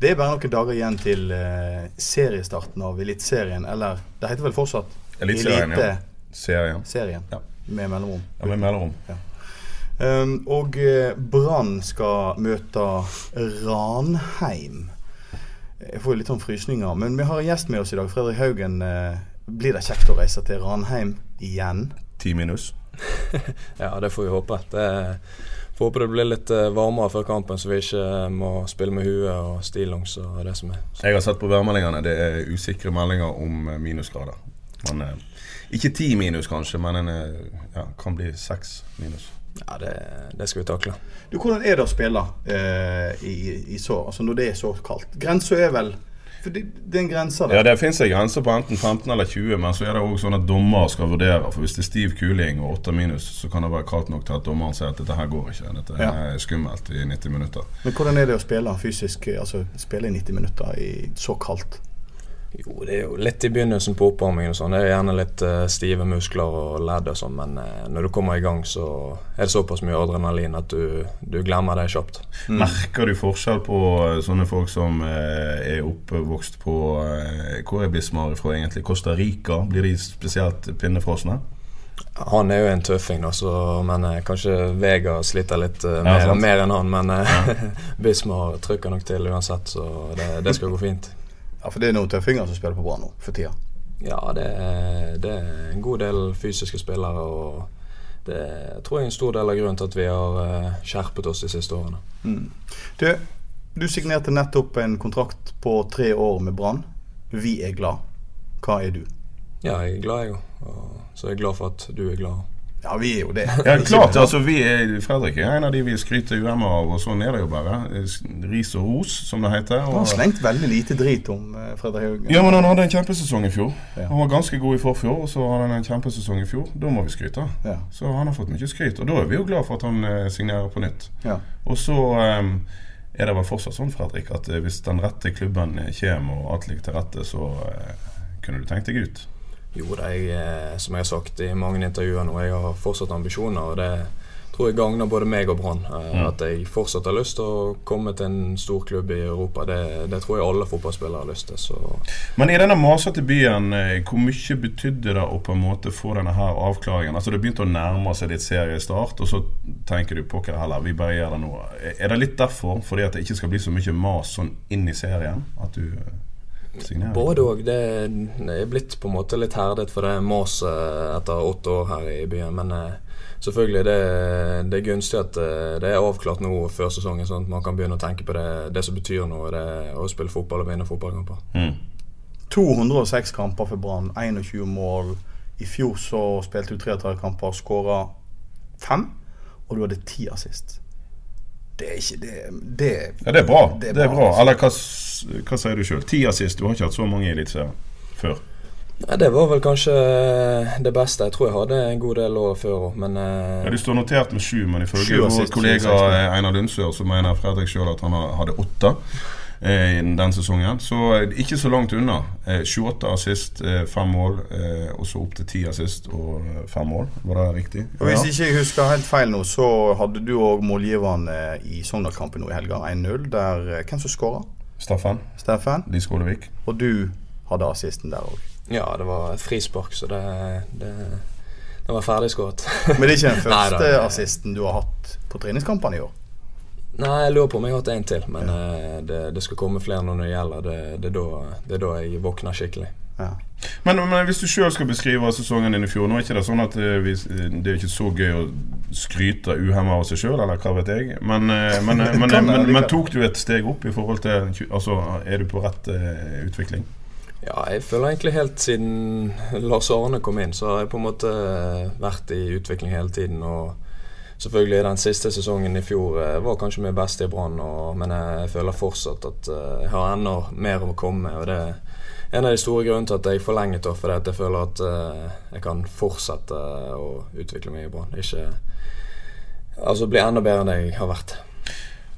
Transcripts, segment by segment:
Det er bare noen dager igjen til uh, seriestarten av Eliteserien, eller det heter vel fortsatt Eliteserien, ja. Serien. Ja. med mellomrom. Ja, med mellomrom. Um, og uh, Brann skal møte Ranheim. Jeg får jo litt sånn frysninger. Men vi har en gjest med oss i dag. Fredrik Haugen. Uh, blir det kjekt å reise til Ranheim igjen? Ti minus. Ja, det får vi håpe. Det, får håpe det blir litt eh, varmere før kampen, så vi ikke eh, må spille med huet og stillongs og det som er. Jeg har sett på værmeldingene. Det er usikre meldinger om eh, minusgrader. Men Ikke ti minus, kanskje, men en, ja, kan bli seks minus. Ja, det, det skal vi takle. Du, Hvordan er det å spille eh, i, i så, altså når det er så kaldt? Grensa er vel For det, det er en grense der. Ja, Det fins en grense på enten 15 eller 20, men så er det også sånn at dommer skal vurdere. For Hvis det er stiv kuling og 8 minus, så kan det være kaldt nok til at dommeren sier at dette her går ikke. Dette Ja. er skummelt i 90 minutter. Men hvordan er det å spille fysisk, altså spille i 90 minutter i så kaldt? Jo, det er jo litt i begynnelsen på oppvarmingen og sånn. Det er gjerne litt uh, stive muskler og ledd og sånn, men uh, når du kommer i gang, så er det såpass mye adrenalin at du, du glemmer det kjapt. Merker du forskjell på eh, sånne folk som uh, er oppvokst på Hvor er Bismar fra egentlig? Costa Rica? Blir de spesielt pinnefrosne? Han er jo en tøffing, da, så, men kanskje Vega sliter litt eh, mer, ja, mer enn han. Men eh, Bismar trykker nok til uansett, så det, det skal gå fint. Ja, For det er noen tøffinger som spiller på Brann nå for tida. Ja, det er, det er en god del fysiske spillere, og det tror jeg er en stor del av grunnen til at vi har eh, skjerpet oss de siste årene. Du, du signerte nettopp en kontrakt på tre år med Brann. Vi er glad. Hva er du? Ja, jeg er glad, jeg òg. Så jeg er glad for at du er glad. Ja, vi er jo det. Ja, klart, altså vi er, Fredrik er en av de vi skryter UM-er av, og sånn er det jo bare. Ris og ros, som det heter. Han har slengt veldig lite drit om eh, Fredrik Haugen. ja, men han hadde en kjempesesong i fjor. Ja. Han var ganske god i forfjor, og så hadde han en kjempesesong i fjor. Da må vi skryte. Ja. Så han har fått mye skryt, og da er vi jo glad for at han eh, signerer på nytt. Ja. Og så um, er det vel fortsatt sånn, Fredrik, at eh, hvis den rette klubben kommer og alt ligger til rette, så uh, kunne du tenkt deg ut. Jo det jeg, eh, som jeg har sagt i mange intervjuer nå, jeg har fortsatt ambisjoner. Og det tror jeg gagner både meg og Brann. eh, At jeg fortsatt har lyst til å komme til en stor klubb i Europa. Det, det tror jeg alle fotballspillere har lyst til. Så Men i denne masete byen, eh, hvor mye betydde det å på en måte få denne her avklaringen? Altså Det begynte å nærme seg ditt seriestart, og så tenker du pokker heller, vi bare gjør det nå. Er det litt derfor, fordi at det ikke skal bli så mye mas sånn inn i serien, at du eh, signerer? både òg. Det, er blitt på en måte litt herdet for det maset etter åtte år her i byen. Men eh, selvfølgelig, det, det er gunstig at eh, det er avklart nå før sesongen, sånn at man kan begynne å tenke på det, det som betyr noe. Det å spille fotball og vinne fotballkamper. Mm. 206 kamper for Brann, 21 mål. I fjor så spilte du 33 kamper, skåra fem, og du hadde ti assist. Det er ikke det, det Ja, det er bra. Det er, bra. bra. Eller hva, hva sier du sjøl? Ti assist, du har ikke hatt så mange i Eliteserien før. Nei, det var vel kanskje det beste. Jeg tror jeg hadde en god del år før òg, men eh, Ja, Du står notert med sju, men ifølge vår kollega eh, Einar Lundsør så mener Fredrik sjøl at han hadde åtte eh, i den sesongen. Så eh, ikke så langt unna. Eh, 28 assist, eh, fem mål, eh, og så opp til 10 assist og eh, fem mål. Var det riktig? Og Hvis ikke jeg husker helt feil nå, så hadde du òg målgiverne i Sogndal-kampen nå i helga, 1-0. Der eh, Hvem som skåra? Steffen Steffen. Lise Skålevik. Og du hadde assisten der òg. ja, det var et frispark, så det, det, det var ferdigskåret. Men det er ikke den første assisten du har hatt på treningskampene i år? Nei, jeg lurer på om jeg har hatt en til, men ja. det, det skal komme flere når det gjelder. Det, det, er da, det er da jeg våkner skikkelig. Ja. Men, men hvis du sjøl skal beskrive sesongen din i fjor Nå er ikke det sånn at eh, vi, det er ikke så gøy å skryte uhemma av seg sjøl, eller hva vet jeg. Men, eh, men, eh, men, men, men, tok du et steg opp i forhold til Altså, er du på rett uh, utvikling? Ja, jeg føler egentlig helt siden Lars Arne kom inn, så har jeg på en måte vært i utvikling hele tiden. Og Selvfølgelig den siste sesongen i fjor eh, var kanskje min beste i Brann, men jeg føler fortsatt at eh, jeg har enda mer å komme med. og det er en av de store grunnene til at jeg forlenget det, fordi at jeg føler at eh, jeg kan fortsette å utvikle meg i Brann. Ikke Altså bli enda bedre enn jeg har vært.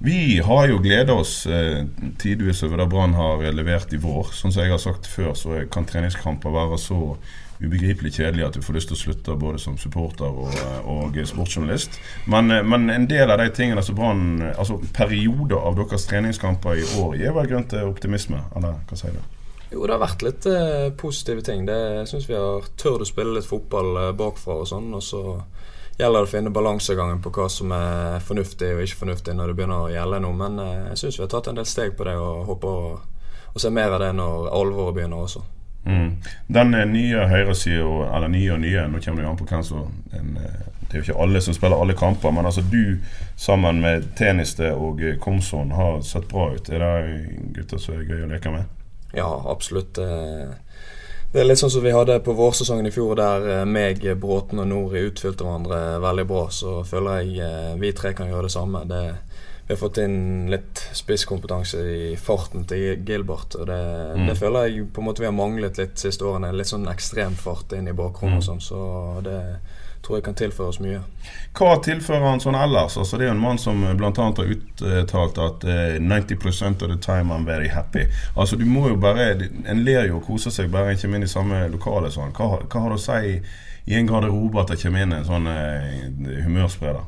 Vi har jo gleda oss eh, tidvis over det Brann har levert i vår. Som jeg har sagt før, så kan treningskamper være så ubegripelig kjedelig at du får lyst til å slutte både som supporter og, og sportsjournalist. Men, men en del av de tingene som Brann Altså perioder av deres treningskamper i år gir vel grunn til optimisme, eller hva sier du? Jo, det har vært litt eh, positive ting. Det Jeg syns vi har tørt å spille litt fotball eh, bakfra og sånn. Og så gjelder det å finne balansegangen på hva som er fornuftig og ikke fornuftig når det begynner å gjelde noe. Men eh, jeg syns vi har tatt en del steg på det og håper å, å se mer av det når alvoret begynner også. Mm. Den eh, nye høyresida, eller nye og nye, nå kommer det jo an på hvem som eh, Det er jo ikke alle som spiller alle kamper, men altså du sammen med Teniste og eh, Komson har sett bra ut. Er det gutter som er gøy å leke med? Ja, absolutt. Det er litt sånn som vi hadde på vårsesongen i fjor, der meg, Bråten og Nori utfylte hverandre veldig bra. Så føler jeg vi tre kan gjøre det samme. Det, vi har fått inn litt spisskompetanse i farten til Gilbert. Og det, Mm. det føler jeg på en måte vi har manglet litt de siste årene. Litt sånn ekstrem fart inn i og Mm. sånn. Så det tror jeg kan tilføre oss mye. Hva tilfører han sånn ellers? Altså Det er jo en mann som bl.a. har uttalt at eh, 90% of the time I'm very happy. Altså du må jo bare En ler jo og koser seg bare en kommer inn i samme lokale. Sånn. Hva, hva har det å si i en garderobe at det kommer inn en sånn eh, humørspreder?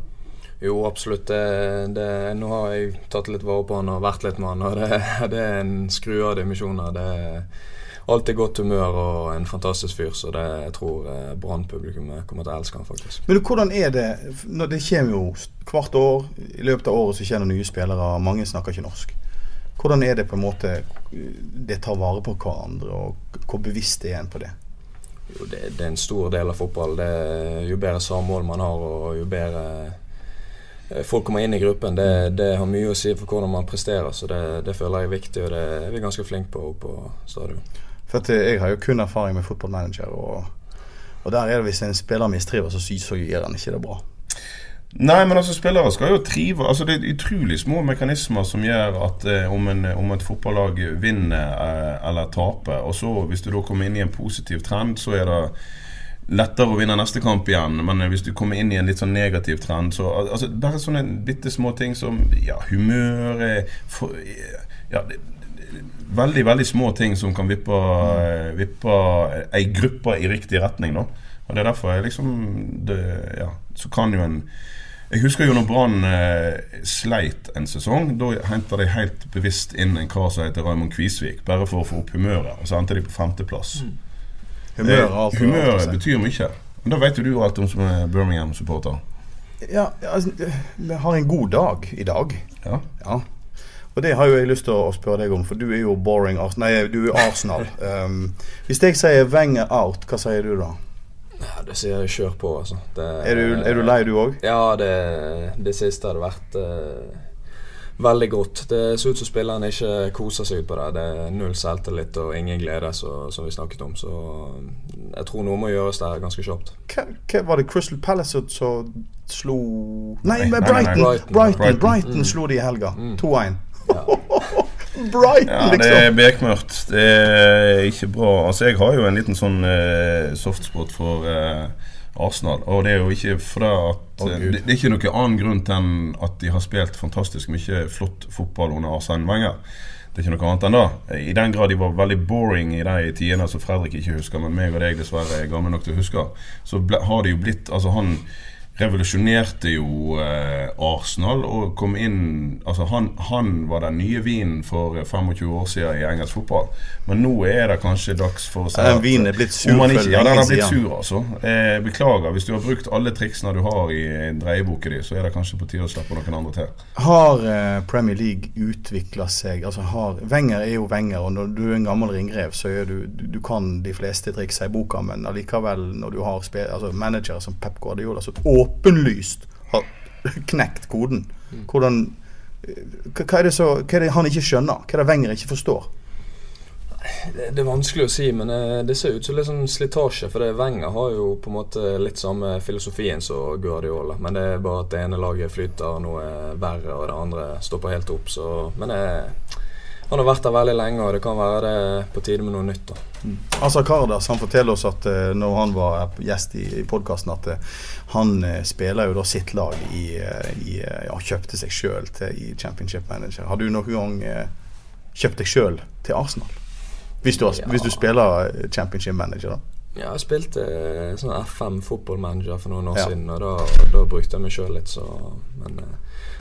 Jo, absolutt. Det, det, nå har jeg tatt litt vare på han og vært litt med han, og det, det er en skru av dimensjoner. Det er alltid godt humør og en fantastisk fyr, så det jeg tror eh, Brann-publikummet kommer til å elske han faktisk. Men hvordan er det når Det kommer jo hvert år. I løpet av året så kommer det nye spillere. Mange snakker ikke norsk. Hvordan er det på en måte det tar vare på hverandre, og hvor bevisst er en på det? Jo, det, det er en stor del av fotball. Det, jo bedre samhold man har, og jo bedre folk kommer inn i gruppen, det, det har mye å si for hvordan man presterer. Så det, det føler jeg er viktig, og det er vi ganske flinke på på stadion. For at eh, Jeg har jo kun erfaring med fotballmanager, og, og der er det hvis en spiller mistriver, så, så gjør han ikke det bra. Nei, men altså spillere skal jo trive altså Det er utrolig små mekanismer som gjør at eh, om, en, om et fotballag vinner eh, eller taper, og så hvis du da kommer inn i en positiv trend, så er det lettere å vinne neste kamp igjen. Men hvis du kommer inn i en litt sånn negativ trend, så altså, Bare sånne bitte små ting som ja, humør eh, ja, Veldig, veldig små ting som kan vippe, mm. vippe ei gruppe i riktig retning. da Og det er derfor jeg liksom det, ja, Så kan jo en jeg husker jo når Brann eh, sleit en sesong. Da henta de helt bevisst inn en kar som heter Raymond Kvisvik, bare for å få opp humøret. Og så endte de på femteplass. Humør Eh, har alt humøret betyr mye. Men Da vet jo du alt om som er Birmingham-supporter. Ja, altså, vi har en god dag i dag. Ja. Ja. Og det har jo jeg lyst til å spørre deg om, for du er jo boring Ars Nei, du er Arsenal. Um, hvis jeg sier Wenger out, hva sier du da? Ja, det sier jeg kjør på, altså. Det, Er du, er du lei, du òg? Ja, det, det siste hadde vært eh, veldig godt. Det ser ut som spilleren ikke koser seg ut på det. Det er null selvtillit og ingen glede, så, som vi snakket om. Så jeg tror noe må gjøres der ganske kjapt. Hva, hva var det Crystal Palace som slo Nei, Nei, men nei, nei, Brighton! nei. Brighton, Brighton. Brighton, Mm. slo de i helga. 2-1. Ja. Brighton, Ja, det liksom! er bekmørkt. Det er ikke bra. Altså, jeg har jo en liten sånn uh, softspot for eh, Arsenal. Og det er jo ikke fra at eh, det, det er ikke noe annen grunn enn at de har spilt fantastisk mye flott fotball under Arsene Wenger. Det er ikke noe annet enn det. I den grad de var veldig boring i de tidene som Fredrik ikke husker, men meg og deg dessverre er gamle nok til å huske, så ble, har det jo blitt Altså, han revolusjonerte jo eh, Arsenal og kom inn Altså han, han var den nye vinen for eh, 25 år siden i engelsk fotball. Men nå er det kanskje dags for å si Ja, den vinen er blitt sur ikke, Ja, den har blitt sur, altså. Eh, beklager. Hvis du har brukt alle triksene du har i dreieboka di, så er det kanskje på tide å slippe noen andre til. Har eh, Premier League utvikla seg Altså har Wenger er jo Wenger, og når du er en gammel ringrev, så er du, du Du kan de fleste triksa i boka, men allikevel, når du har spe, altså manager som Pep Guardiola, som åpenlyst har knekt koden Hvordan eh, hva, er det så, hva er det han ikke skjønner? Hva er det Wenger ikke forstår? det, er vanskelig å si, men eh, det ser ut som litt sånn slitasje. For det Wenger har jo på en måte litt samme filosofien som Guardiola. Men det er bare at det ene laget flyter noe verre, og det andre stopper helt opp. Så, men det, han har vært der veldig lenge, og det kan være det på tide med noe nytt. da. Mm. Altså Kardas han forteller oss at uh, når han var gjest i, i podkasten, at uh, han uh, spiller jo da sitt lag i, i ja, kjøpte seg sjøl i Championship Manager. Har du noen gang kjøpt deg sjøl til Arsenal? Hvis du, har, ja. hvis du, spiller Championship Manager, da? Ja, jeg spilte sånn FM fotballmanager for noen år ja. siden, og da, da brukte jeg meg sjøl litt, så Men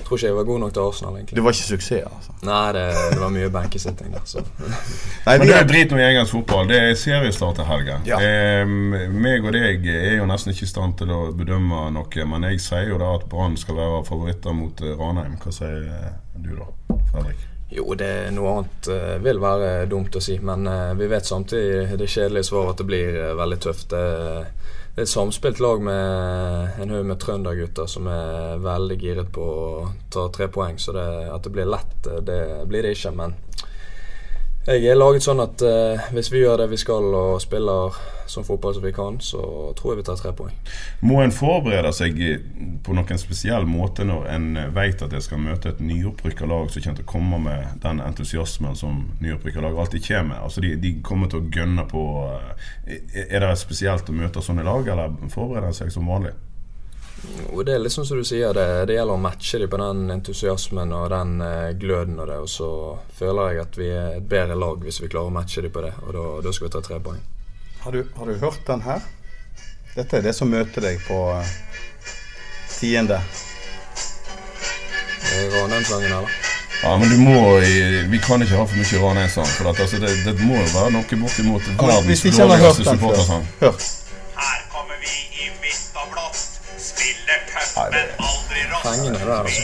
tror ikke jeg var god nok til Arsenal. egentlig Du var ikke suksess? altså? Nei, det, det var mye benkesitting Altså. Nei, Men det er drit nå i engelsk fotball. Det er seriestart til helgen. Ja. Eh, meg og deg er jo nesten ikke i stand til å bedømme noe, men jeg sier jo da at Brann skal være favoritter mot eh, Ranheim. Hva sier eh, du da, Fredrik? Jo, det er noe annet uh, vil være dumt å si, men uh, vi vet samtidig det kjedelige svaret at det blir uh, veldig tøft. Det, det er et samspilt lag med en haug med trøndergutter som er veldig giret på å ta tre poeng. Så det, at det blir lett, det blir det ikke. Men jeg er laget sånn at eh, hvis vi gjør det vi skal og spiller som fotball som vi kan, så tror jeg vi tar tre poeng. Må en forberede seg på noen spesiell måte når en vet at en skal møte et nyopprykka lag som kommer til å komme med den entusiasmen som nyopprykka lag alltid kommer med? Altså de, de, kommer til å gønne på uh, Er det spesielt å møte sånne lag, eller forbereder en seg som vanlig? Og det er litt sånn som du sier, det, det gjelder å matche dem på den entusiasmen og den eh, gløden og det. Og så føler jeg at vi er et bedre lag hvis vi klarer å matche dem på det. Og da, skal vi ta tre poeng. Har du, har du, hørt den her? Dette er det som møter deg på uh, tiende. Ranheim-sangen, eller? Ja, men du må Vi kan ikke ha for mye Ranheim-sang. For at, altså, det, det, må jo være noe bortimot verdens dårligste supportersang. Der, altså.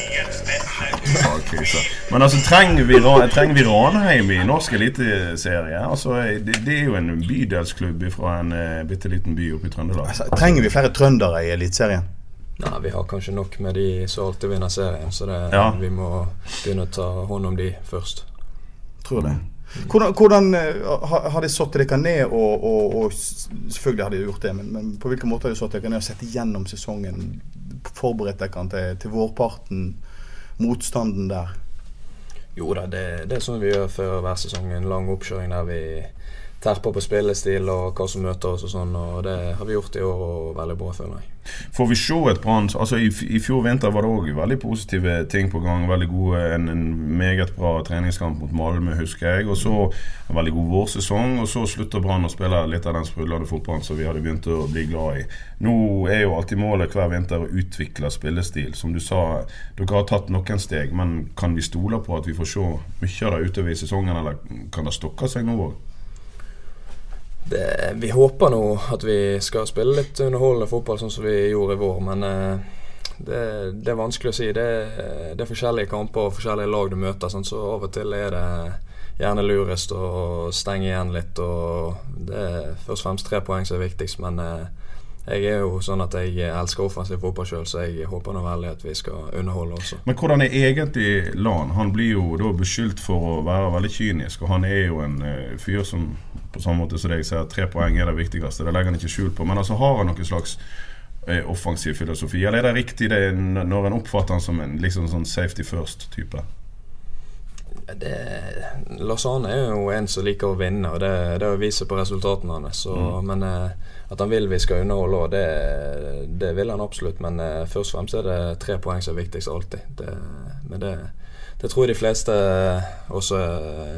Men altså, trenger vi, trenger vi Ranheim i norsk eliteserie? Altså, det, det, er jo en bydelsklubb fra en uh, bitte liten by oppe i Trøndelag. Altså, trenger vi flere trøndere i Eliteserien? Nei, vi har kanskje nok med de som alltid vinner serien, så det, ja. vi må begynne å ta hånd om de først. Tror det. Hvordan, hvordan uh, har de satt dere ned, og, og, og, selvfølgelig har de gjort det, men, men på hvilken måte har de satt dere ned og sett igjennom sesongen forberedt dere til, til vårparten? Motstanden der? Jo da, det, det er sånn vi gjør før hver sesong. En lang oppkjøring der vi terper på spillestil og hva som møter oss og sånn. Og det har vi gjort i år og veldig bra, føler jeg. Får vi se et Brann altså i, i, fjor vinter var det òg veldig positive ting på gang. Veldig gode, en, en, meget bra treningskamp mot Malmö, husker jeg. Og så en veldig god vårsesong. Og så slutter Brann å spille litt av den sprudlende fotballen som vi hadde begynt å bli glad i. Nå er jo alltid målet hver vinter å utvikle spillestil. Som du sa, dere har tatt noen steg, men kan vi stole på at vi får se mye av det utover i sesongen, eller kan det stokke seg nå òg? Det, vi håper nå at vi skal spille litt underholdende fotball sånn som vi gjorde i vår, men eh, det, det, er vanskelig å si. Det, det, er forskjellige kamper og forskjellige lag du møter, sånn, så av og til er det gjerne lurest å stenge igjen litt. Og det er først og fremst tre poeng som er viktigst, men eh, jeg er jo sånn at jeg elsker offensiv fotball sjøl, så jeg håper nå veldig at vi skal underholde også. Men hvordan er egentlig Lan? Han blir jo da beskyldt for å være veldig kynisk, og han er jo en uh, fyr som på samme måte som deg sier tre poeng er det viktigste. Det legger han ikke skjul på. Men altså har han noen slags uh, offensiv filosofi, eller er det riktig det når en oppfatter han som en liksom sånn safety first-type? det, Lars Arne er jo en som liker å vinne, og det, det viser på resultatene hans. Mm. Men eh, at han vil vi skal underholde og det, det, vil han absolutt. Men eh, først og fremst er det tre poeng som er viktigst alltid. Det, men det, det tror jeg de fleste også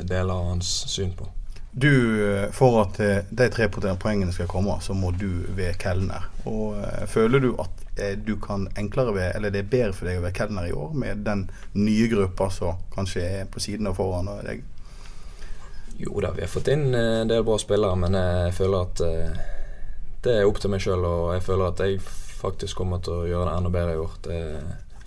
deler hans syn på. Du, eh, For at de tre poengene skal komme, så må du være kelner. Og Føler du at du kan enklere ved, eller det er bedre for deg å være kelner i år med den nye gruppa som kanskje er på siden og foran deg? Jo da, vi har fått inn en del bra spillere, men jeg føler at det er opp til meg sjøl, og jeg føler at jeg faktisk kommer til å gjøre det enda bedre i år. Det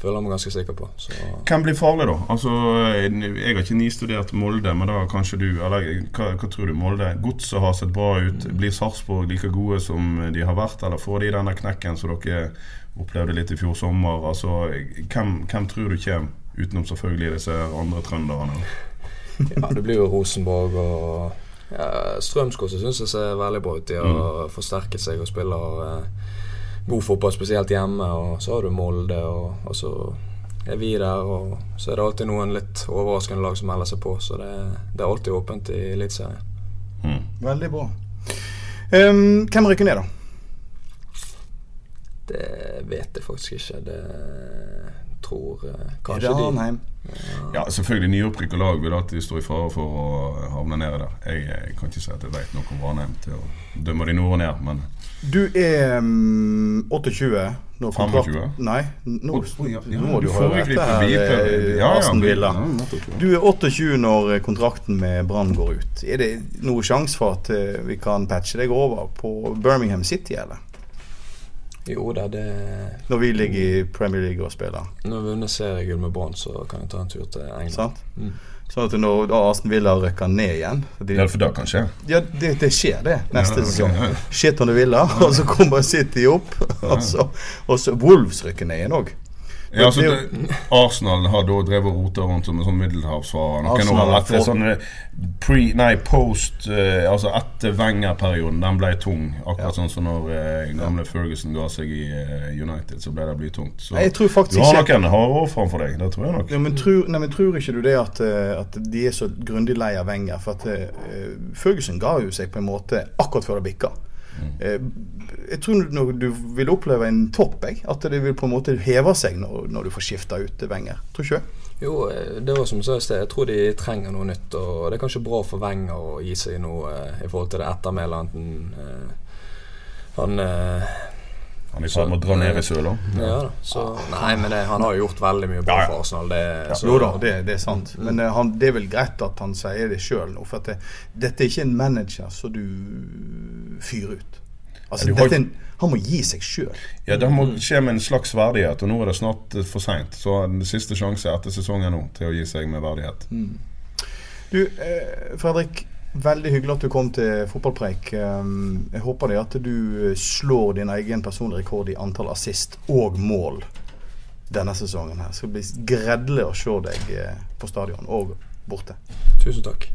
føler jeg meg ganske sikker på. Så. Hvem blir farlig, da? Altså, Jeg har ikke nistudert Molde, men da kanskje du Eller hva, hva tror du? Molde? Godset har sett bra ut. Blir Sarpsborg like gode som de har vært, eller får de denne knekken som dere opplevde litt i fjor sommer? Altså, hvem, hvem tror du kommer, utenom selvfølgelig disse andre trønderne? ja, det blir jo Rosenborg og Ja, Strømsgodset syns jeg ser veldig bra ut. De har forsterket seg og spiller eh, god fotball, spesielt hjemme. Og så har du Molde, og, og så er vi der. Og så er det alltid noen litt overraskende lag som melder seg på, så det, det er alltid åpent i Eliteserien. Veldig bra. Um, hvem rykker ned, da? Det vet jeg faktisk ikke. Det tror eh, kanskje det de ja. Ja, selvfølgelig Nyopprykka lag vil alltid stå i fare for å havne nede der. Jeg, jeg kan ikke si at jeg vet noe om Ranheim til å dømme de nord og ned, men Du er um, 28 når kontrakt- 25? Nei, nå, oh, ja, ja, nå må du du høre vite. eh, Aston Villa. Du er 28 når eh, kontrakten med Brann går ut. Er det noe sjanse for at vi kan patche deg over på Birmingham City, eller? Jo da, det Når vi ligger i Premier League og spiller. Når vi vinner seriegull med Brann, så kan jeg ta en tur til England. Sant? Mm. Sånn at når da Arsen Villa rykker ned igjen de, Ja, for det kan skje. Ja, det, det skjer det neste Ja, sesong. ja. Shit on the Villa, og så kommer City opp. Og så, og så Wolves rykker ned igjen òg. Ja, altså, Det Arsenal har da drevet og rota rundt som en sånn middelhavsfarer. Noen år etter sånn eh, pre, nei, post uh, Altså etter Wenger-perioden, den ble tung. Akkurat sånn som når uh, gamle Ferguson ga seg i uh, United, så ble det blytungt. Så Nei, du har nok en harde år framfor deg. Det tror jeg nok. Ja, men, tror, nei, men tror ikke du det at, at de er så grundig lei av Wenger? For at Ferguson ga jo seg på en måte akkurat før det bikka. Eh, jeg tror når du vil oppleve en topp, jeg. At det vil på en måte heve seg når, når du får skifta ut Wenger. Tror ikke du? Jo, eh, det var som jeg sa i sted. Jeg tror de trenger noe nytt. Og det er kanskje bra for Wenger å gi seg noe eh, i forhold til det ettermælet enten eh, han eh, Han er i ferd med å dra ned i søla. Ja da. Så, nei, men det, han har jo gjort veldig mye bra Ja, ja. for Arsenal. Det, så, jo da, det, det er sant. Men han, det er vel greit at han sier det sjøl nå. For at det, dette er ikke en manager som du fyrer ut. Altså, Ja, dette er en, han må gi seg sjøl. Ja, Det må skje med en slags verdighet, og nå er det snart eh, for seint. Så den siste sjanse etter sesongen nå til å gi seg med verdighet. Du, eh, Fredrik. Veldig hyggelig at du kom til fotballpreik. Um, jeg håper det at du slår din egen personlige rekord i antall assist og mål denne sesongen. her. Det skal bli gredelig å se deg eh, på stadion og borte. Tusen takk.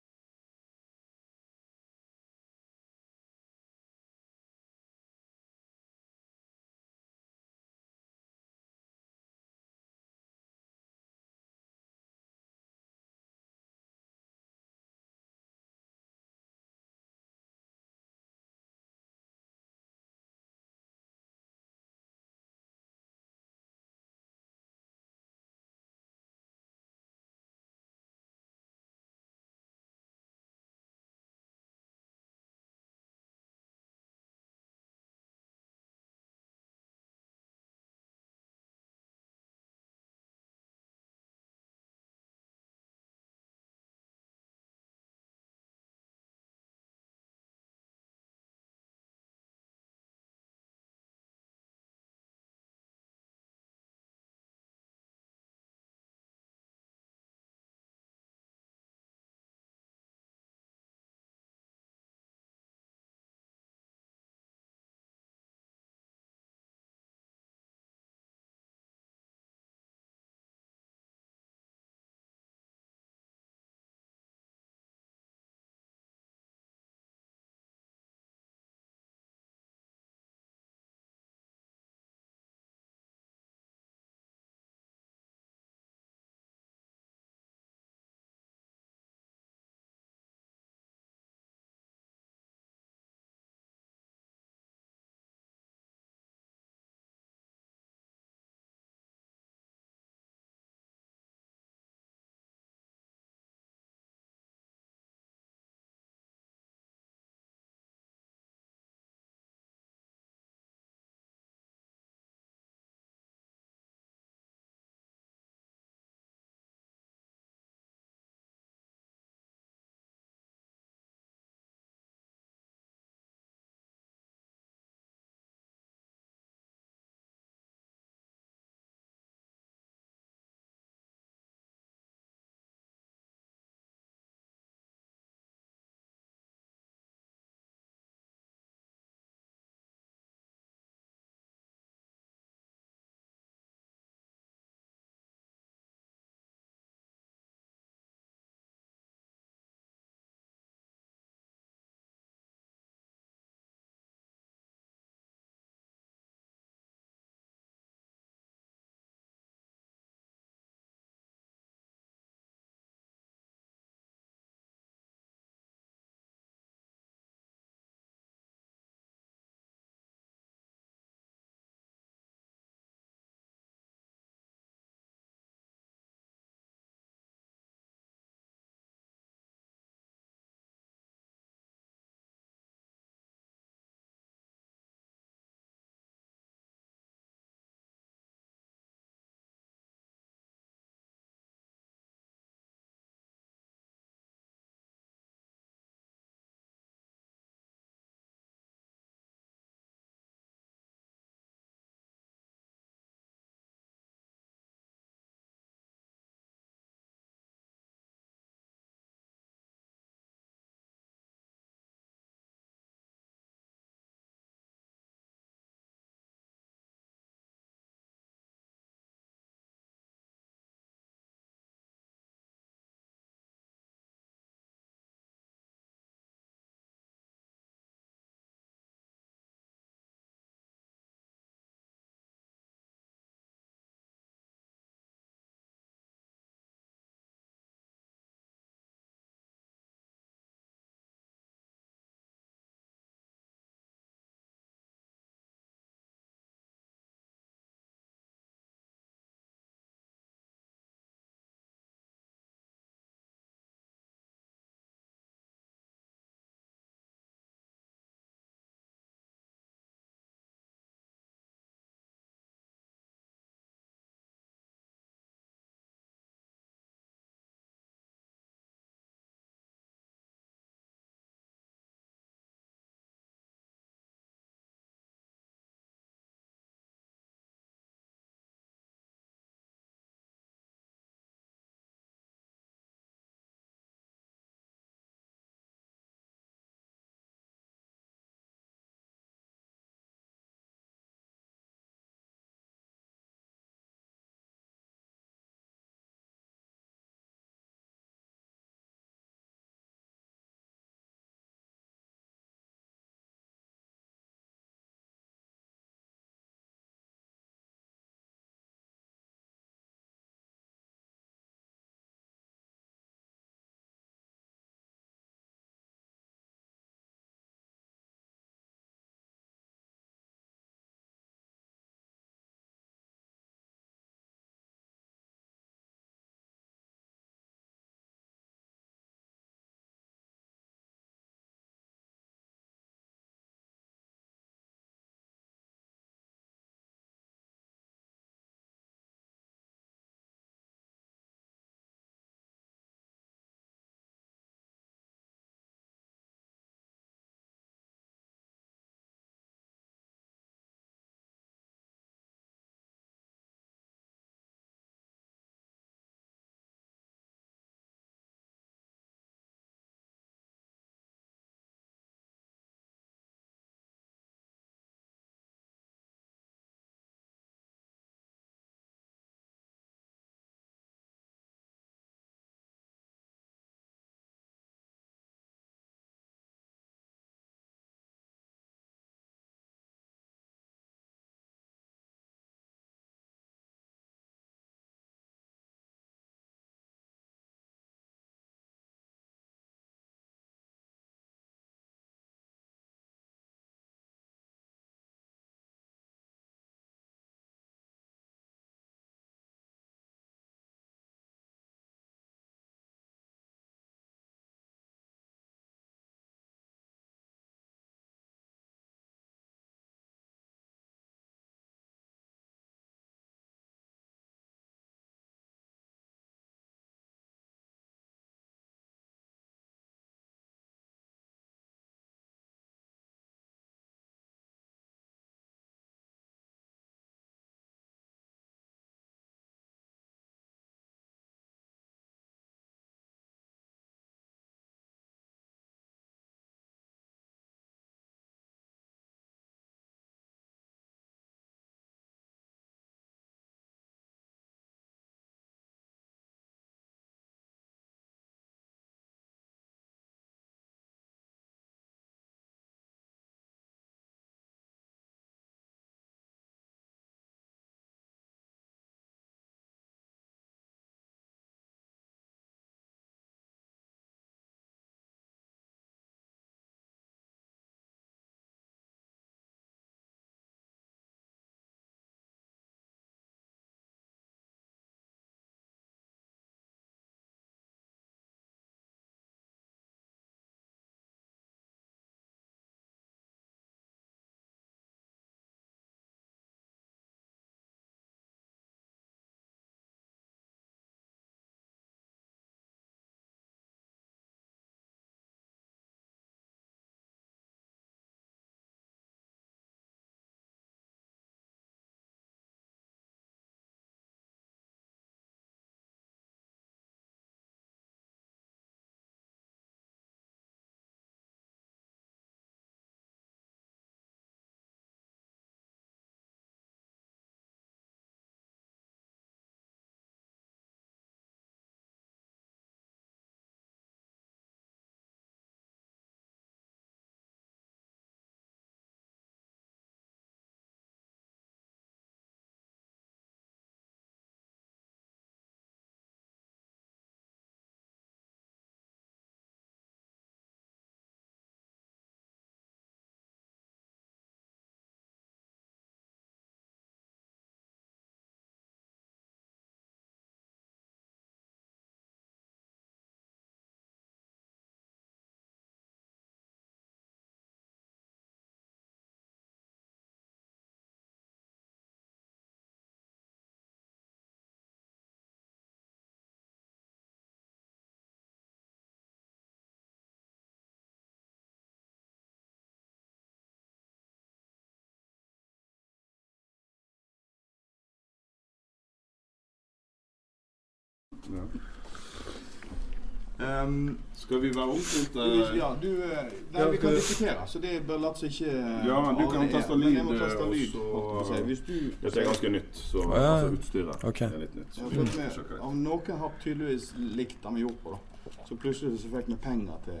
Um, Skal vi være omstilt? du, ja, du eh, Nei, vi kan diskutere, så det bør la seg ikke Ja, du kan teste lyd, jeg må taste og lyd, så- holdt på. Hvis du Dette er ganske nytt, så Ja, ja. altså utstyret okay. er litt nytt. Ja, sjekke litt. om noen har tydeligvis likt det vi gjorde på, da. Så plutselig så fikk vi penger til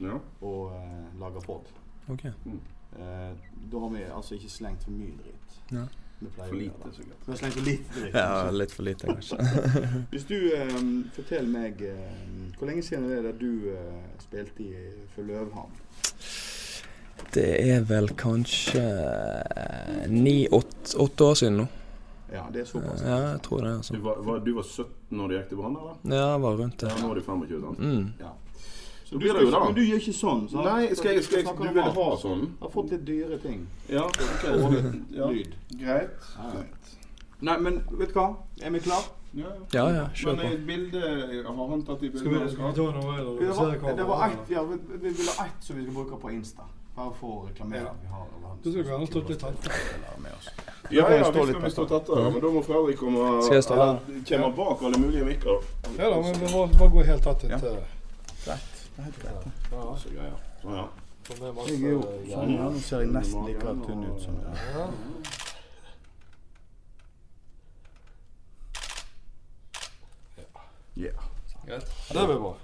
Ja. å uh, lage pod. Ok. Uh, da har vi altså ikke slengt for mye dritt. Ja. For lite, sikkert. Du har slengt for lite dritt. Ja, litt for lite, kanskje. Hvis du eh, forteller meg eh, Hvor lenge siden er det du eh, spilte i for Løvhamn? Det er vel kanskje ni-åtte år siden nå. Ja, det er såpass. Ja, jeg tror det. Du altså. var, var, du var 17 når du gikk til Brann, eller? Ja, jeg var rundt det. Ja, nå er du 25, sant? Mm. Ja. Så du, jo. Men du gjør ikke sånn? sant? Nei, skal jeg, skal jeg, du vil ha sånn? Jeg har fått litt dyre ting. Ja, ok. Ja. Lyd. Greit. Greit. Nei, men vet du hva? Er vi klar? Ja, Ja, ja, kjør på. bilde Har han tatt i Skal vi, skal vi ta noe eller Det var, det var ett, ja, vi, vi vil ha ett som vi skal bruke på Insta. Bare for å reklamere vi har Du skal gjerne stå litt tettere. Ja, ja, vi skal vi stå tettere. Men da må Fredrik komme Skal her? bak alle mulige mikker. Ja da, men vi må bare gå helt tett Ja. til Så greier. Sånn, ja. Jeg er jo sånn, ja, nå ser jeg nesten like tynn ut som jeg Yeah. Det blir bra.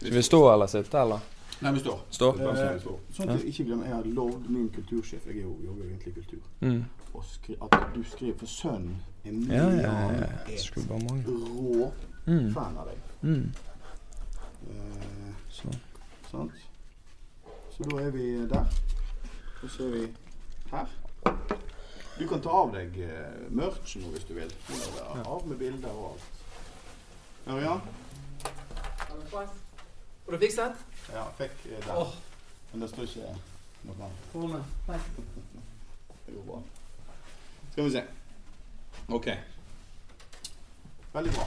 Skal vi stå eller sitte, eller? Nei, vi står. Stå? Eh, Sånn at jeg ikke glemmer, jeg har lovd min kultursjef, jeg er jo, jobber jo egentlig i kultur, Mm. og skri, at du skriver for sønnen er mye Ja, ja, ja. er rå Mm. fan av deg. Mm. Eh, Så. sant? Så da er vi der. Og så er vi her. Du kan ta av deg uh, merchen nå hvis du vil. Du Av med bilder og alt. Ørjan? Har du fikset? Ja, fikk eh, der. Men det står ikke noe annet. Det går bra. Skal vi se. OK. Veldig bra.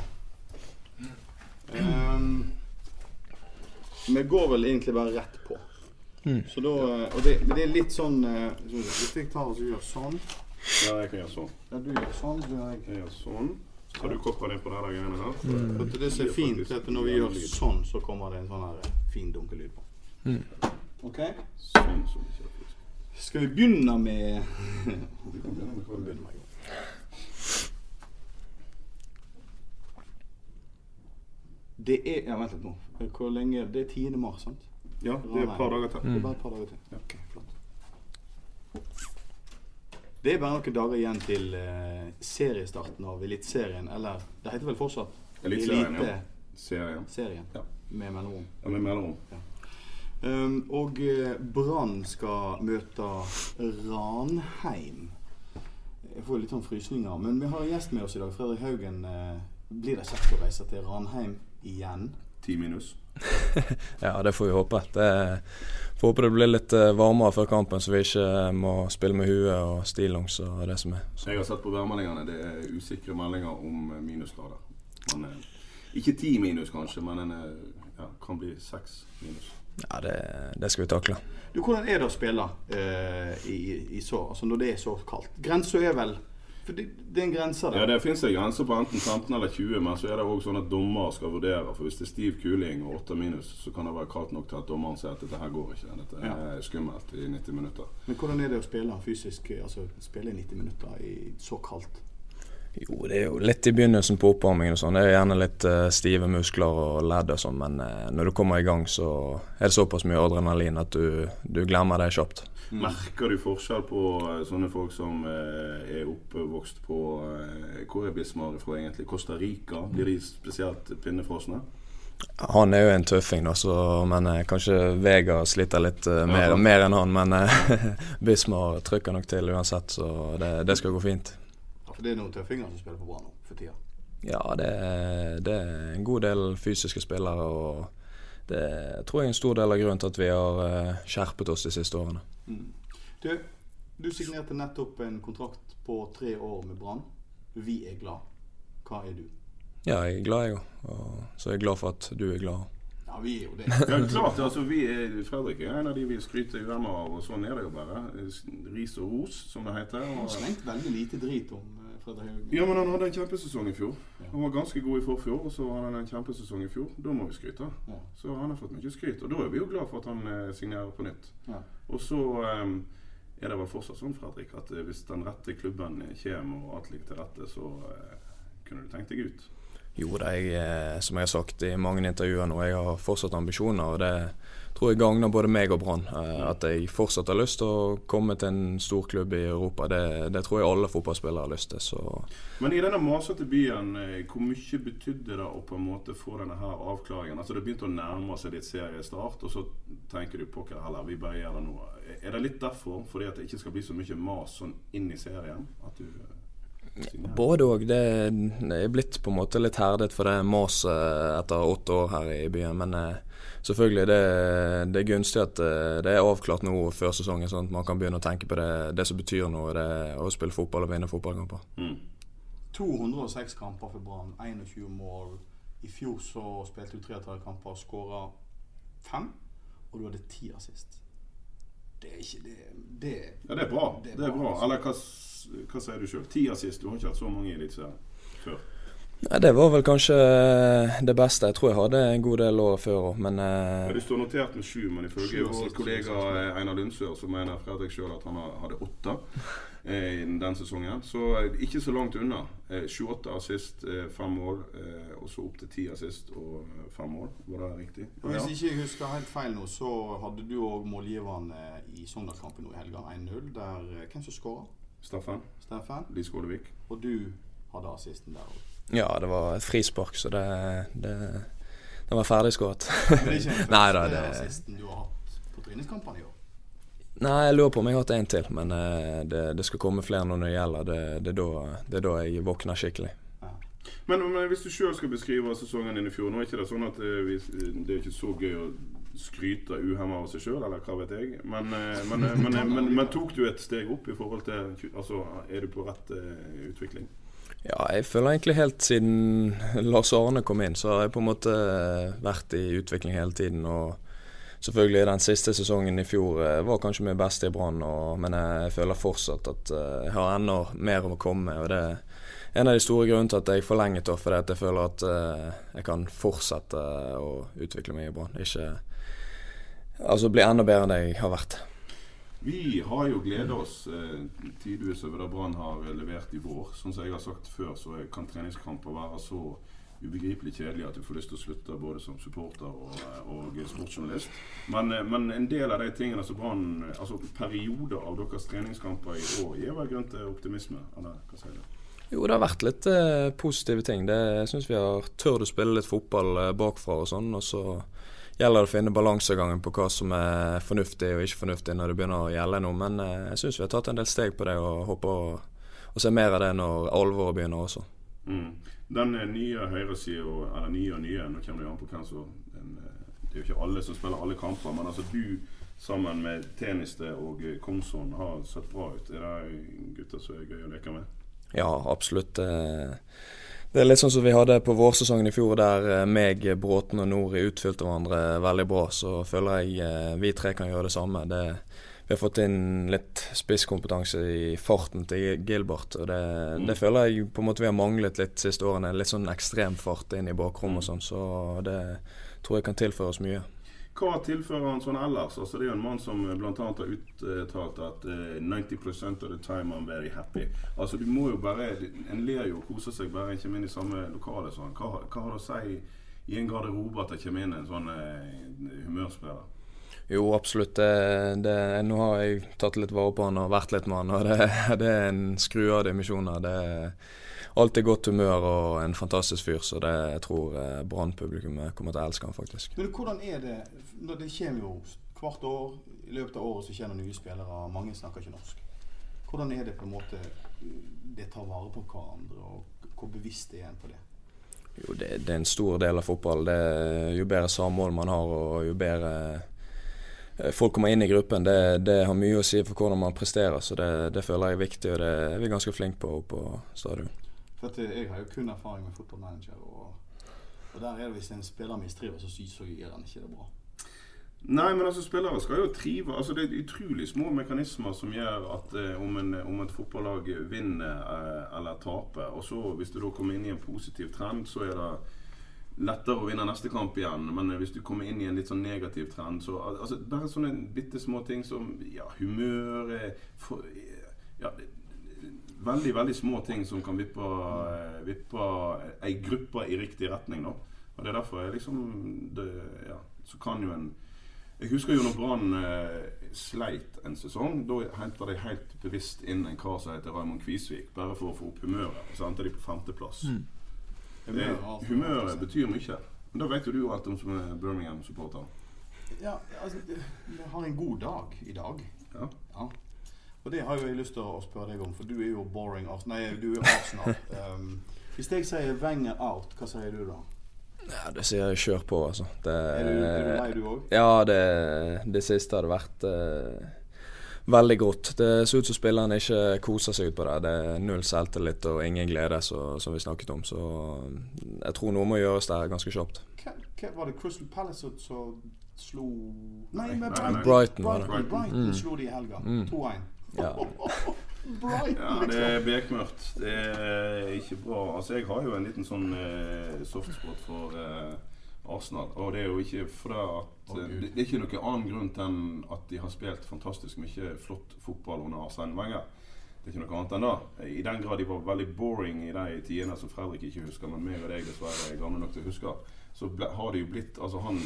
Ehm, vi går vel egentlig bare rett på. Mm. Så da, eh, og det, det er litt sånn eh, så Hvis jeg tar og gjør sånn Ja, jeg kan gjøre sånn. Ja, du gjør sånn, så gjør jeg Jeg gjør sånn. Så tar du koppen din på denne greiene her. Mm. Det som er fint, er at når vi gjør sånn, så kommer det en sånn her eh, fin dunkelyd på. Mm. OK? Sånn som er. Skal vi begynne med Vi kan begynne med hva. Det er Ja, vent litt nå. Hvor lenge Det er 10. mars, sant? Ja, det er et par dager til. Det er bare et par dager til. Ok, flott. Det er bare noen dager igjen til eh, seriestarten av Eliteserien, eller det heter vel fortsatt Eliteserien, ja. Serien. Ja. med mellomrom. Ja, med mellomrom. Um, og eh, Brann skal møte Ranheim. Jeg får litt sånn frysninger. Men vi har en gjest med oss i dag. Fredrik Haugen. Eh, blir det kjekt å reise til Ranheim igjen? Ti minus. Ja, det får vi håpe. Det, får håpe det blir litt eh, varmere før kampen, så vi ikke må spille med huet og stillongs og det som er. Så. Jeg har sett på værmeldingene. Det er usikre meldinger om eh, minusgrader. Men, eh, ikke ti minus, kanskje, men en, eh, ja, kan bli seks minus. Ja, det, det skal vi takle. Du, Hvordan er det å spille eh, i, i så, altså når det er så kaldt? Grensa er vel For det, det er en grense der. Ja, Det finnes en grense på enten 15 eller 20, men så er det også sånn at dommer skal vurdere. For hvis det er stiv kuling og 8 minus, så kan det være kaldt nok til at dommeren sier at dette her går ikke. Dette Ja. er skummelt i 90 minutter. Men hvordan er det å spille fysisk? Altså spille i 90 minutter i så kaldt? Jo, det er jo litt i begynnelsen på oppvarmingen og sånn. Det er jo gjerne litt eh, stive muskler og ledd og sånn, men eh, når du kommer i gang, så er det såpass mye adrenalin at du, du glemmer det kjapt. Merker du forskjell på eh, sånne folk som er oppvokst på Hvor er Bismar fra egentlig? Costa Rica? Blir de spesielt pinnefrosne? Han er jo en tøffing, da, så, men eh, kanskje Vega sliter litt eh, mer, ja, mer enn han. Men eh, Bismar trykker nok til uansett, så det, det skal gå fint. For det er noen tøffinger som spiller på Brann nå for tida. Ja, det, er- det er en god del fysiske spillere, og det tror jeg er en stor del av grunnen til at vi har eh, skjerpet oss de siste årene. Du, du signerte nettopp en kontrakt på tre år med Brann. Vi er glad. Hva er du? Ja, jeg er glad, jeg òg. Så jeg er glad for at du er glad. Ja, vi er jo det. Ja, klart, altså vi er, Fredrik er en av de vi skryter glemmer av, og sånn er det jo bare. Ris og ros, som det heter. Jeg har Og, slengt veldig lite drit om eh, Fredrik Haugen? Ja, men han hadde en kjempesesong i fjor. Han var ganske god i forfjor, og så hadde han en kjempesesong i fjor. Da må vi skryte. Ja. Så han har fått mye skryt, og da er vi jo glad for at han eh, signerer på nytt. Ja. Og så um, er det vel fortsatt sånn, Fredrik, at eh, hvis den rette klubben kommer og alt ligger til rette, så uh, kunne du tenkt deg ut. Jo da, jeg, eh, som jeg har sagt i mange intervjuer nå, jeg har fortsatt ambisjoner. og det tror jeg gagner både meg og Brann. eh, At jeg fortsatt har lyst til å komme til en stor klubb i Europa. Det, det tror jeg alle fotballspillere har lyst til. Så Men i denne masete byen, eh, hvor mye betydde det å på en måte få denne her avklaringen? Altså Det begynte å nærme seg litt seriestart, og så tenker du pokker heller, vi bare gjør det nå. Er det litt derfor, fordi at det ikke skal bli så mye mas sånn inn i serien? At du? Både òg. Det, er blitt på en måte litt herdet for det maset etter åtte år her i byen. Men eh, selvfølgelig, det, det er gunstig at eh, det er avklart nå før sesongen, sånn at man kan begynne å tenke på det, det som betyr noe. Det er å spille fotball og vinne fotballkamper. Mm. 206 kamper for Brann, 21 mål. I fjor så spilte du 33 kamper skåra fem, og du hadde ti assist. Det er ikke det, det Ja, det er bra. Det Det er er bra, bra. altså. Eller hva, hva sier du sjøl? Ti assist? Du har ikke hatt så mange i Eliteserien før. Nei, det var vel kanskje det beste. Jeg tror jeg hadde en god del år før òg, men eh, Ja, det står notert med sju, men ifølge vår kollega eh, Einar Lundsør så mener Fredrik sjøl at han hadde åtte eh, i den sesongen. Så eh, ikke så langt unna. Eh, 28 assist, eh, fem mål, eh, og så opp til ti assist og eh, fem mål. Var det riktig? Og Hvis ikke jeg husker helt feil nå, så hadde du òg målgiverne i i Sogndalskampen nå i helga, 1-0. Der eh, Hvem som skåra? Steffen Steffen. Lis Skålevik. Og du hadde assisten der òg. ja, det var et frispark, så det, det det var ferdigskåret. Men det er ikke den Nei da, første det assisten du har hatt på treningskampene i år. Nei, jeg lurer på om jeg har hatt en til, men eh, det, det skal komme flere når det gjelder. Det, det, er da, det er da jeg våkner skikkelig. Men, men hvis du sjøl skal beskrive sesongen din i fjor Nå er ikke det sånn at eh, det er ikke så gøy å skryte uhemma av seg sjøl, eller hva vet jeg. Men, eh, men, eh, men, eh, men, men tok du et steg opp i forhold til Altså, er du på rett utvikling? Ja, jeg føler egentlig helt siden Lars Arne kom inn, så har jeg på en måte vært i utvikling hele tiden. og Selvfølgelig den siste sesongen i fjor var kanskje min beste i Brann, men jeg føler fortsatt at jeg har enda mer å komme med. og Det er en av de store grunnene til at jeg forlenget det, fordi at jeg føler at jeg kan fortsette å utvikle meg i Brann. Ikke Altså bli enda bedre enn det jeg har vært. Vi har jo gleda oss eh, tidvis over det Brann har levert i vår. Sånn som jeg har sagt før, så kan treningskamper være så ubegripelig kjedelig at du får lyst til å slutte både som supporter og, og sportsjournalist. Men, eh, men en del av de tingene som Brann Altså perioder av deres treningskamper i år gir vel grunn til optimisme? Eller hva sier du? Jo, det har vært litt eh, positive ting. Det, jeg syns vi har tørt å spille litt fotball eh, bakfra og sånn. Og så gjelder det å finne balansegangen på hva som er fornuftig og ikke fornuftig når det begynner å gjelde noe. Men eh, jeg syns vi har tatt en del steg på det og håper å, å se mer av det når alvoret begynner også. Mm. Den eh, nye høyresida, eller nye og nye, nå kommer det an på hvem som eh, Det er jo ikke alle som spiller alle kamper, men altså du sammen med Teniste og Komson har sett bra ut. Er det gutter som er gøy å leke med? Ja, absolutt. eh, Det er litt sånn som vi hadde på vårsesongen i fjor, der eh, meg, Bråten og Nori utfylte hverandre veldig bra. Så føler jeg eh, vi tre kan gjøre det samme. Det, vi har fått inn litt spisskompetanse i farten til Gilbert. og det, det føler jeg på en måte vi har manglet litt siste årene. Litt sånn ekstrem fart inn i bakrom og sånn. Så det tror jeg kan tilføre oss mye. Hva tilfører han sånn ellers? Altså Det er jo en mann som bl.a. har uttalt at uh, 90% of the time I'm very happy. Altså du må jo bare En ler jo og koser seg bare en kommer inn i samme lokale. Sånn. Hva, hva har det å si i en garderobe at det kommer inn en sånn uh, humørspiller? Jo, absolutt. Det, det, nå har jeg tatt litt vare på han og vært litt med han, og det, det er en skru av dimensjoner. Det alltid godt humør og en fantastisk fyr, så det jeg tror eh, Brann-publikummet kommer til å elske han faktisk. Men hvordan er det når Det kommer jo hvert år. I løpet av året så kommer nye spillere. Mange snakker ikke norsk. Hvordan er det på en måte det tar vare på hverandre, og hvor bevisst er en på det? Jo, det, det er en stor del av fotball. Det, jo bedre samhold man har, og jo bedre eh, folk kommer inn i gruppen, det, det har mye å si for hvordan man presterer. Så det, det føler jeg er viktig, og det er vi ganske flinke på på stadion. For at Jeg har jo kun erfaring med fotballmanager, og, og der er det hvis en spiller mistrives, så, så gjør han ikke det bra. Nei, men altså spillere skal jo trive altså Det er utrolig små mekanismer som gjør at eh, om, en, om et fotballag vinner eh, eller taper, og så hvis du da kommer inn i en positiv trend, så er det lettere å vinne neste kamp igjen. Men hvis du kommer inn i en litt sånn negativ trend, så al- altså, Bare sånne bitte små ting som ja, humør eh, for, ja, det- Veldig, veldig små ting som kan vippe, eh, vippe ei gruppe i riktig retning. da Og det er derfor jeg liksom det, ja, Så kan jo en Jeg husker jo når Brann eh, sleit en sesong. Da henta de helt bevisst inn en kar som heter Raymond Kvisvik, bare for å få opp humøret. Og så endte de på femteplass. Mm. Det, Humøret har- humøret betyr mye. Men da vet jo du alt om som er Birmingham-supporter. Ja, altså, vi har en god dag i dag. Ja. Og det har jo jeg lyst til å spørre deg om, for du er jo boring Nei, du er Arsenal. um, hvis jeg sier Wenger out, hva sier du da? Ja, det sier jeg kjør på, altså. Det, Er du, er du lei, du òg? Ja, det, det siste hadde vært uh, veldig godt. Det ser ut som spillerne ikke koser seg ut på det. Det er null selvtillit og ingen glede, så, som vi snakket om. Så jeg tror noe må gjøres der ganske kjapt. Hva, hva var det Crystal Palace som- slo Nei, med men Brighton. Brighton. Brighton. Brighton, Brighton Mm. slo de i helga. Mm. 2-1. Ja. Ja, det er bekmørkt. Det er ikke bra. Altså, jeg har jo en liten sånn eh, softspot for eh, Arsenal. Og det er jo ikke fordi at eh, det, det er ikke noen annen grunn til enn at de har spilt fantastisk mye flott fotball under Arsene Wenger. Det er ikke noe annet enn det. I den grad de var veldig boring i de tidene som Fredrik ikke husker, men meg og deg dessverre er gamle nok til å huske, så ble, har det jo blitt Altså, han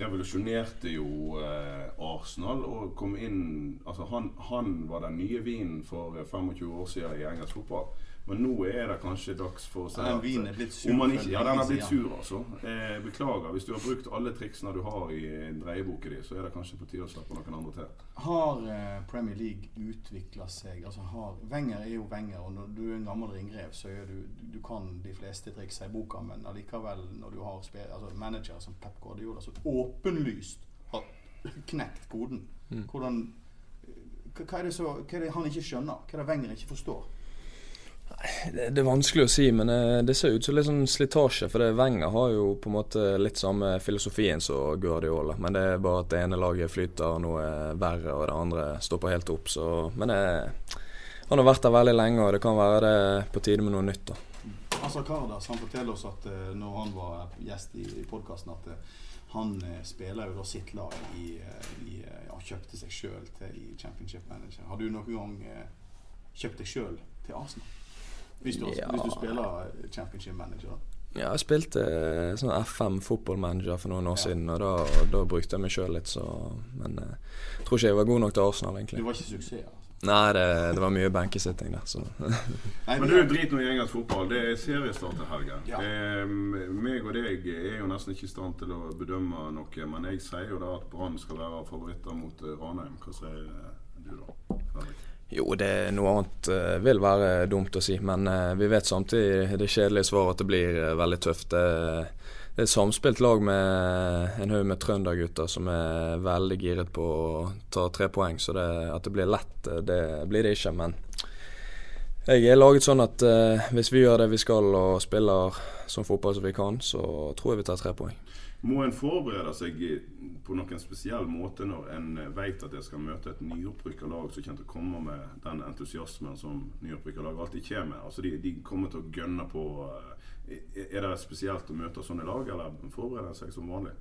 revolusjonerte jo eh, Arsenal og kom inn Altså, han, han var den nye vinen for eh, 25 år siden i engelsk fotball. Men nå er det kanskje dags for å si Den at, vinen er blitt sur man ikke, Ja, den er blitt sur, altså. Eh, beklager. Hvis du har brukt alle triksene du har i dreieboka di, så er det kanskje på tide å slappe noen andre til. Har eh, Premier League utvikla seg altså har, Wenger er jo Wenger, og når du er en gammel ringrev, så er du, du, du kan de fleste triksa i boka, men allikevel, når du har altså, manager som Pep Guardiola, som åpenlyst har knekt koden Mm. Hvordan hva, hva, er det så, hva er det han ikke skjønner? Hva er det Wenger ikke forstår? Det, det er vanskelig å si, men eh, det ser ut som litt sånn slitasje. For det Wenger har jo på en måte litt samme filosofien som Guardiola. Men det er bare at det ene laget flyter noe verre, og det andre stopper helt opp. Så, men det, han har vært der veldig lenge, og det kan være det på tide med noe nytt. da. Altså Kardas han forteller oss at eh, når han var gjest i, i podkasten, at eh, han spiller jo da sitt lag i, i Ja, kjøpte seg sjøl til i Championship Manager. Har du noen gang kjøpt deg sjøl til Arsenal? Hvis du, Ja. hvis du spiller eh, Championship Manager. Ja, jeg spilte eh, sånn FM fotballmanager for noen år Ja. siden, og da, da brukte jeg meg sjøl litt, så Men eh, jeg tror ikke jeg var god nok til Arsenal, Du egentlig. var ikke suksess, altså. Nei, det, det var mye benkesitting der, så Nei, Men du, drit nå i engelsk fotball. Det er seriestart til helgen. Ja. Eh, meg og deg er jo nesten ikke i stand til å bedømme noe, men jeg sier jo da at Brann skal være favoritter mot eh, Ranheim. Hva sier eh, du da? Fredrik? Jo, det er noe annet eh, vil være dumt å si, men eh, vi vet samtidig det kjedelige svaret at det blir eh, veldig tøft. Det, det er et samspilt lag med en haug med trøndergutter som er veldig giret på å ta tre poeng, så det, at det blir lett, det blir det ikke. Men jeg er laget sånn at hvis vi gjør det vi skal og spiller som fotball som vi kan, så tror jeg vi tar tre poeng. Må en forberede seg på noen spesiell måte når en vet at jeg skal møte et nyopprykka lag som kommer til å komme med den entusiasmen som nyopprykka lag alltid kommer med? Altså de, de kommer til å gønne på eh, Er det spesielt å møte sånne lag, eller forbereder en seg som vanlig?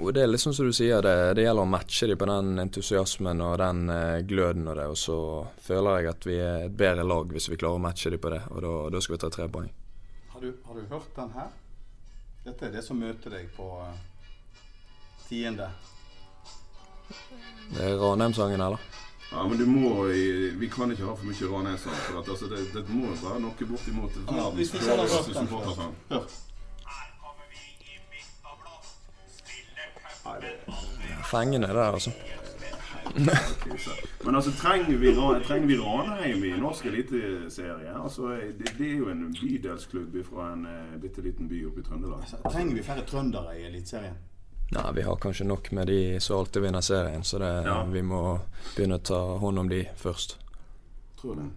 Og det er sånn som du sier, det, det gjelder å matche dem på den entusiasmen og den eh, gløden og det. Og så føler jeg at vi er et bedre lag hvis vi klarer å matche dem på det, og da, da skal vi ta tre poeng. Har du, har du hørt den her? Dette er det som møter deg på eh, tiende. Det er Ranheim-sangen, eller? Ja, men du må i- Vi kan ikke ha for mye Ranheim-sang. For at, altså, det, det må være noe bortimot verdens dårligste supportersang. Fengende, det, altså. Men altså, trenger vi, trenger vi Ranheim i norsk eliteserie? Altså, det, det er jo en bydelsklubb fra en uh, bitte liten by oppe i Trøndelag. Altså, trenger vi færre trøndere i Eliteserien? Nei, vi har kanskje nok med de som alltid vinner serien, så det, Ja. vi må begynne å ta hånd om de først. Tror det.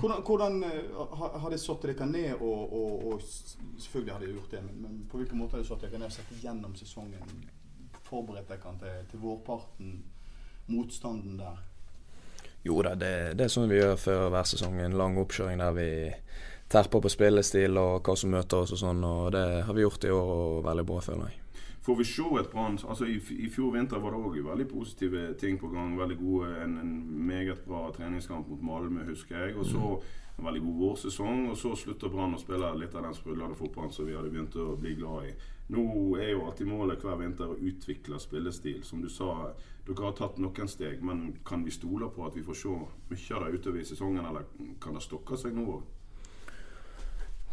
Hvordan, hvordan eh, har, de satt dere ned og, og, og Selvfølgelig har de gjort det, men, men på hvilken måte har de satt dere ned og sett gjennom sesongen forberedt dere til, til vårparten? Motstanden der? Jo da, det, det er sånn vi gjør før hver sesong. En lang oppkjøring der vi terper på spillestil og hva som møter oss og sånn. Og det har vi gjort i år og veldig bra, føler jeg. Får vi se et Brann altså i, I fjor vinter var det òg veldig positive ting på gang. Veldig gode, En, en meget bra treningskamp mot Malmö, husker jeg. Og så en veldig god vårsesong. Og så slutter Brann å spille litt av den sprudlende fotballen som vi hadde begynt å bli glad i. Nå er jo alltid målet hver vinter å utvikle spillestil. Som du sa, dere har tatt noen steg, men kan vi stole på at vi får se mye av det utover i sesongen, eller kan det stokke seg nå òg?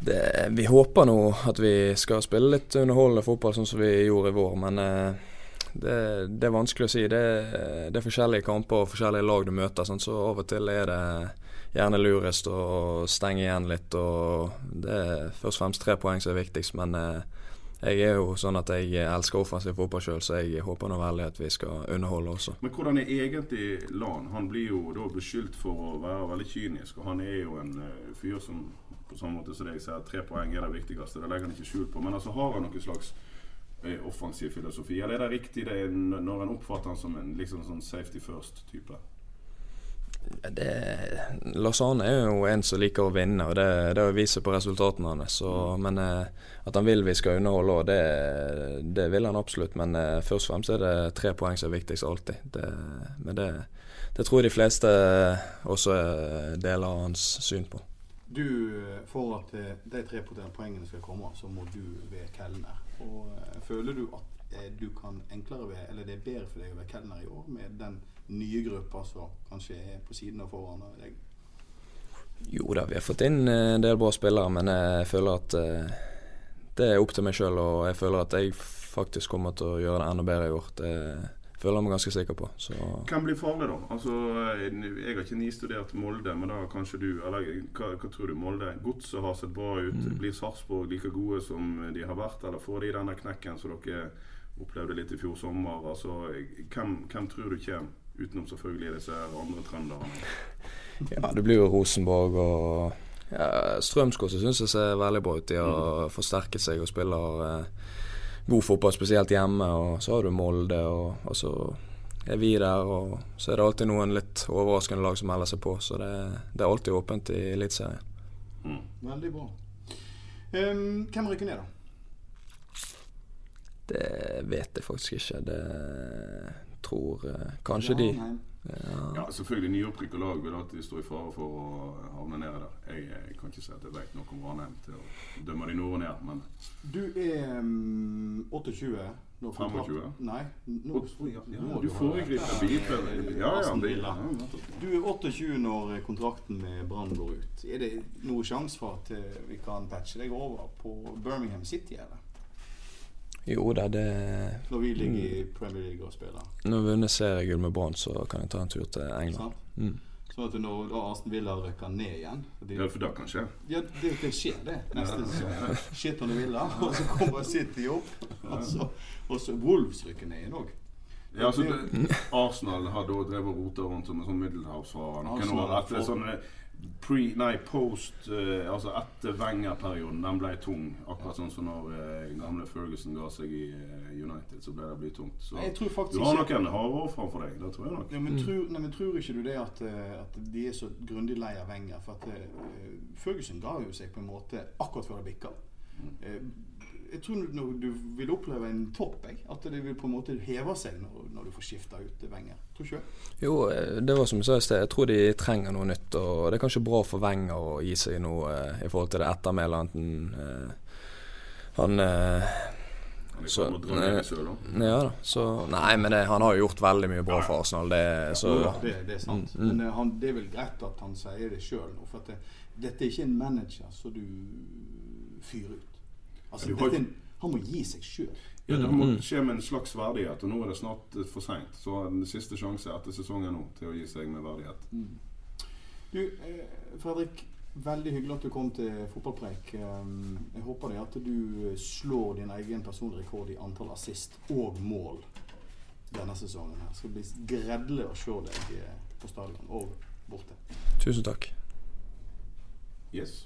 Det, vi håper nå at vi skal spille litt underholdende fotball sånn som vi gjorde i vår, men eh, det, det, er vanskelig å si. Det, det, er forskjellige kamper og forskjellige lag du møter, sånn, så av og til er det gjerne lurest å stenge igjen litt. og Det er først og fremst tre poeng som er viktigst, men eh, jeg er jo sånn at jeg elsker offensiv fotball sjøl, så jeg håper nå veldig at vi skal underholde også. Men hvordan er egentlig Lan? Han blir jo da beskyldt for å være veldig kynisk, og han er jo en uh, fyr som på samme måte som deg sier tre poeng er det viktigste. Det legger han ikke skjul på. Men altså har han noen slags eh, offensiv filosofi? Eller er det riktig det når en oppfatter han som en liksom sånn safety first-type? Lars Arne er jo en som liker å vinne, og det, det viser på resultatene hans. Men eh, at han vil vi skal underholde, òg, det, det vil han absolutt. Men eh, først og fremst er det tre poeng som er viktigst alltid. Det, men det, det tror jeg de fleste også deler hans syn på. Du, eh, For at eh, de tre poengene skal komme, så må du være kelner. Og uh, Føler du at du kan enklere være, eller det er bedre for deg å være kelner i år med den nye gruppa som kanskje er på siden og foran deg? Jo da, vi har fått inn en del bra spillere, men jeg føler at det er opp til meg sjøl. Og jeg føler at jeg faktisk kommer til å gjøre det enda bedre i år. Det, føler jeg meg ganske sikker på. Så. Hvem blir farlig, da? Altså, jeg har ikke nistudert Molde, men da kanskje du Eller hva, hva tror du? Molde? Godset har sett bra ut. Mm. Blir Sarpsborg like gode som de har vært, eller får de denne knekken som dere opplevde litt i fjor sommer? Altså, hvem, hvem tror du kommer? Utenom selvfølgelig disse andre trønderne. ja, det blir jo Rosenborg og ja, Strømsgodset syns jeg ser veldig bra ut. De har mm. forsterket seg og spiller eh, god fotball, spesielt hjemme. Og så har du Molde, og, og, så er vi der. Og så er det alltid noen litt overraskende lag som melder seg på. Så det, det er alltid åpent i Eliteserien. Mm. Veldig bra. Um, hvem rykker ned, da? Det vet jeg faktisk ikke. Det tror uh, kanskje ja, de. Ja. Ja, selvfølgelig Nyopprykka lag vil alltid stå i fare for å havne nede der. Jeg, jeg, kan ikke si at jeg vet noe om Ranheim til å dømme de nord og ned, men Du er um, 28? 25? Nei. Nå, ja, ja, du foregriper bilkvelden. Ja, ja, Du er 28 når kontrakten med Brann går ut. Er det noen sjanse for at eh, vi kan patche deg over på Birmingham City? eller? Jo da, det Når vi ligger i Premier League og spiller? Når vi vunnet seriegull med Brann, så kan jeg ta en tur til England. Mm. Sånn at når da Aston Villa rykker ned igjen de, Ja, for det kan skje? Ja, det, det skjer, det. Neste ja. Shit under Villa, og så kommer City opp. Og så, og så Wolves rykker ned igjen òg. Ja, altså, det, Arsenal har da drevet og rota rundt som en sånn middelhavsfarer noen år. Etter sånne pre, nei, post uh, Altså etter Wenger-perioden. Den ble tung. Akkurat sånn som når uh, gamle Ferguson ga seg i uh, United, så ble det blytungt. Så jeg tror faktisk du har noen harde år framfor deg. Det tror jeg nok. Ja, men, mm. tror, nei, men tror ikke du det at, at de er så grundig lei av Wenger? For at Ferguson ga jo seg på en måte akkurat før det bikka. Mm jeg tror du vil oppleve en topp. Jeg. At det vil på en måte heve seg når, når du får skifta ut Wenger. Tror ikke du? Jo, eh, det var som jeg sa i sted. Jeg tror de trenger noe nytt. Og det er kanskje bra for Wenger å gi seg noe eh, i forhold til det ettermælet eh, han eh, så, ja da. Så, nei, men det, han har jo gjort veldig mye bra for Arsenal. Det, så, ja, det, det er sant. Mm, mm. Men han, det er vel greit at han sier det sjøl nå. For det, dette er ikke en manager som du fyrer ut. Altså, ja, dette, han må gi seg sjøl. Ja, det må mm. skje med en slags verdighet. Og nå er det snart for seint. Så den siste sjanse etter sesongen nå til å gi seg med verdighet. Mm. Du, eh, Fredrik. Veldig hyggelig at du kom til fotballpreik. Um, jeg håper det at du slår din egen personlige rekord i antall assist og mål denne sesongen. her. Det skal bli gredelig å se deg eh, på stadion og borte. Tusen takk. Yes.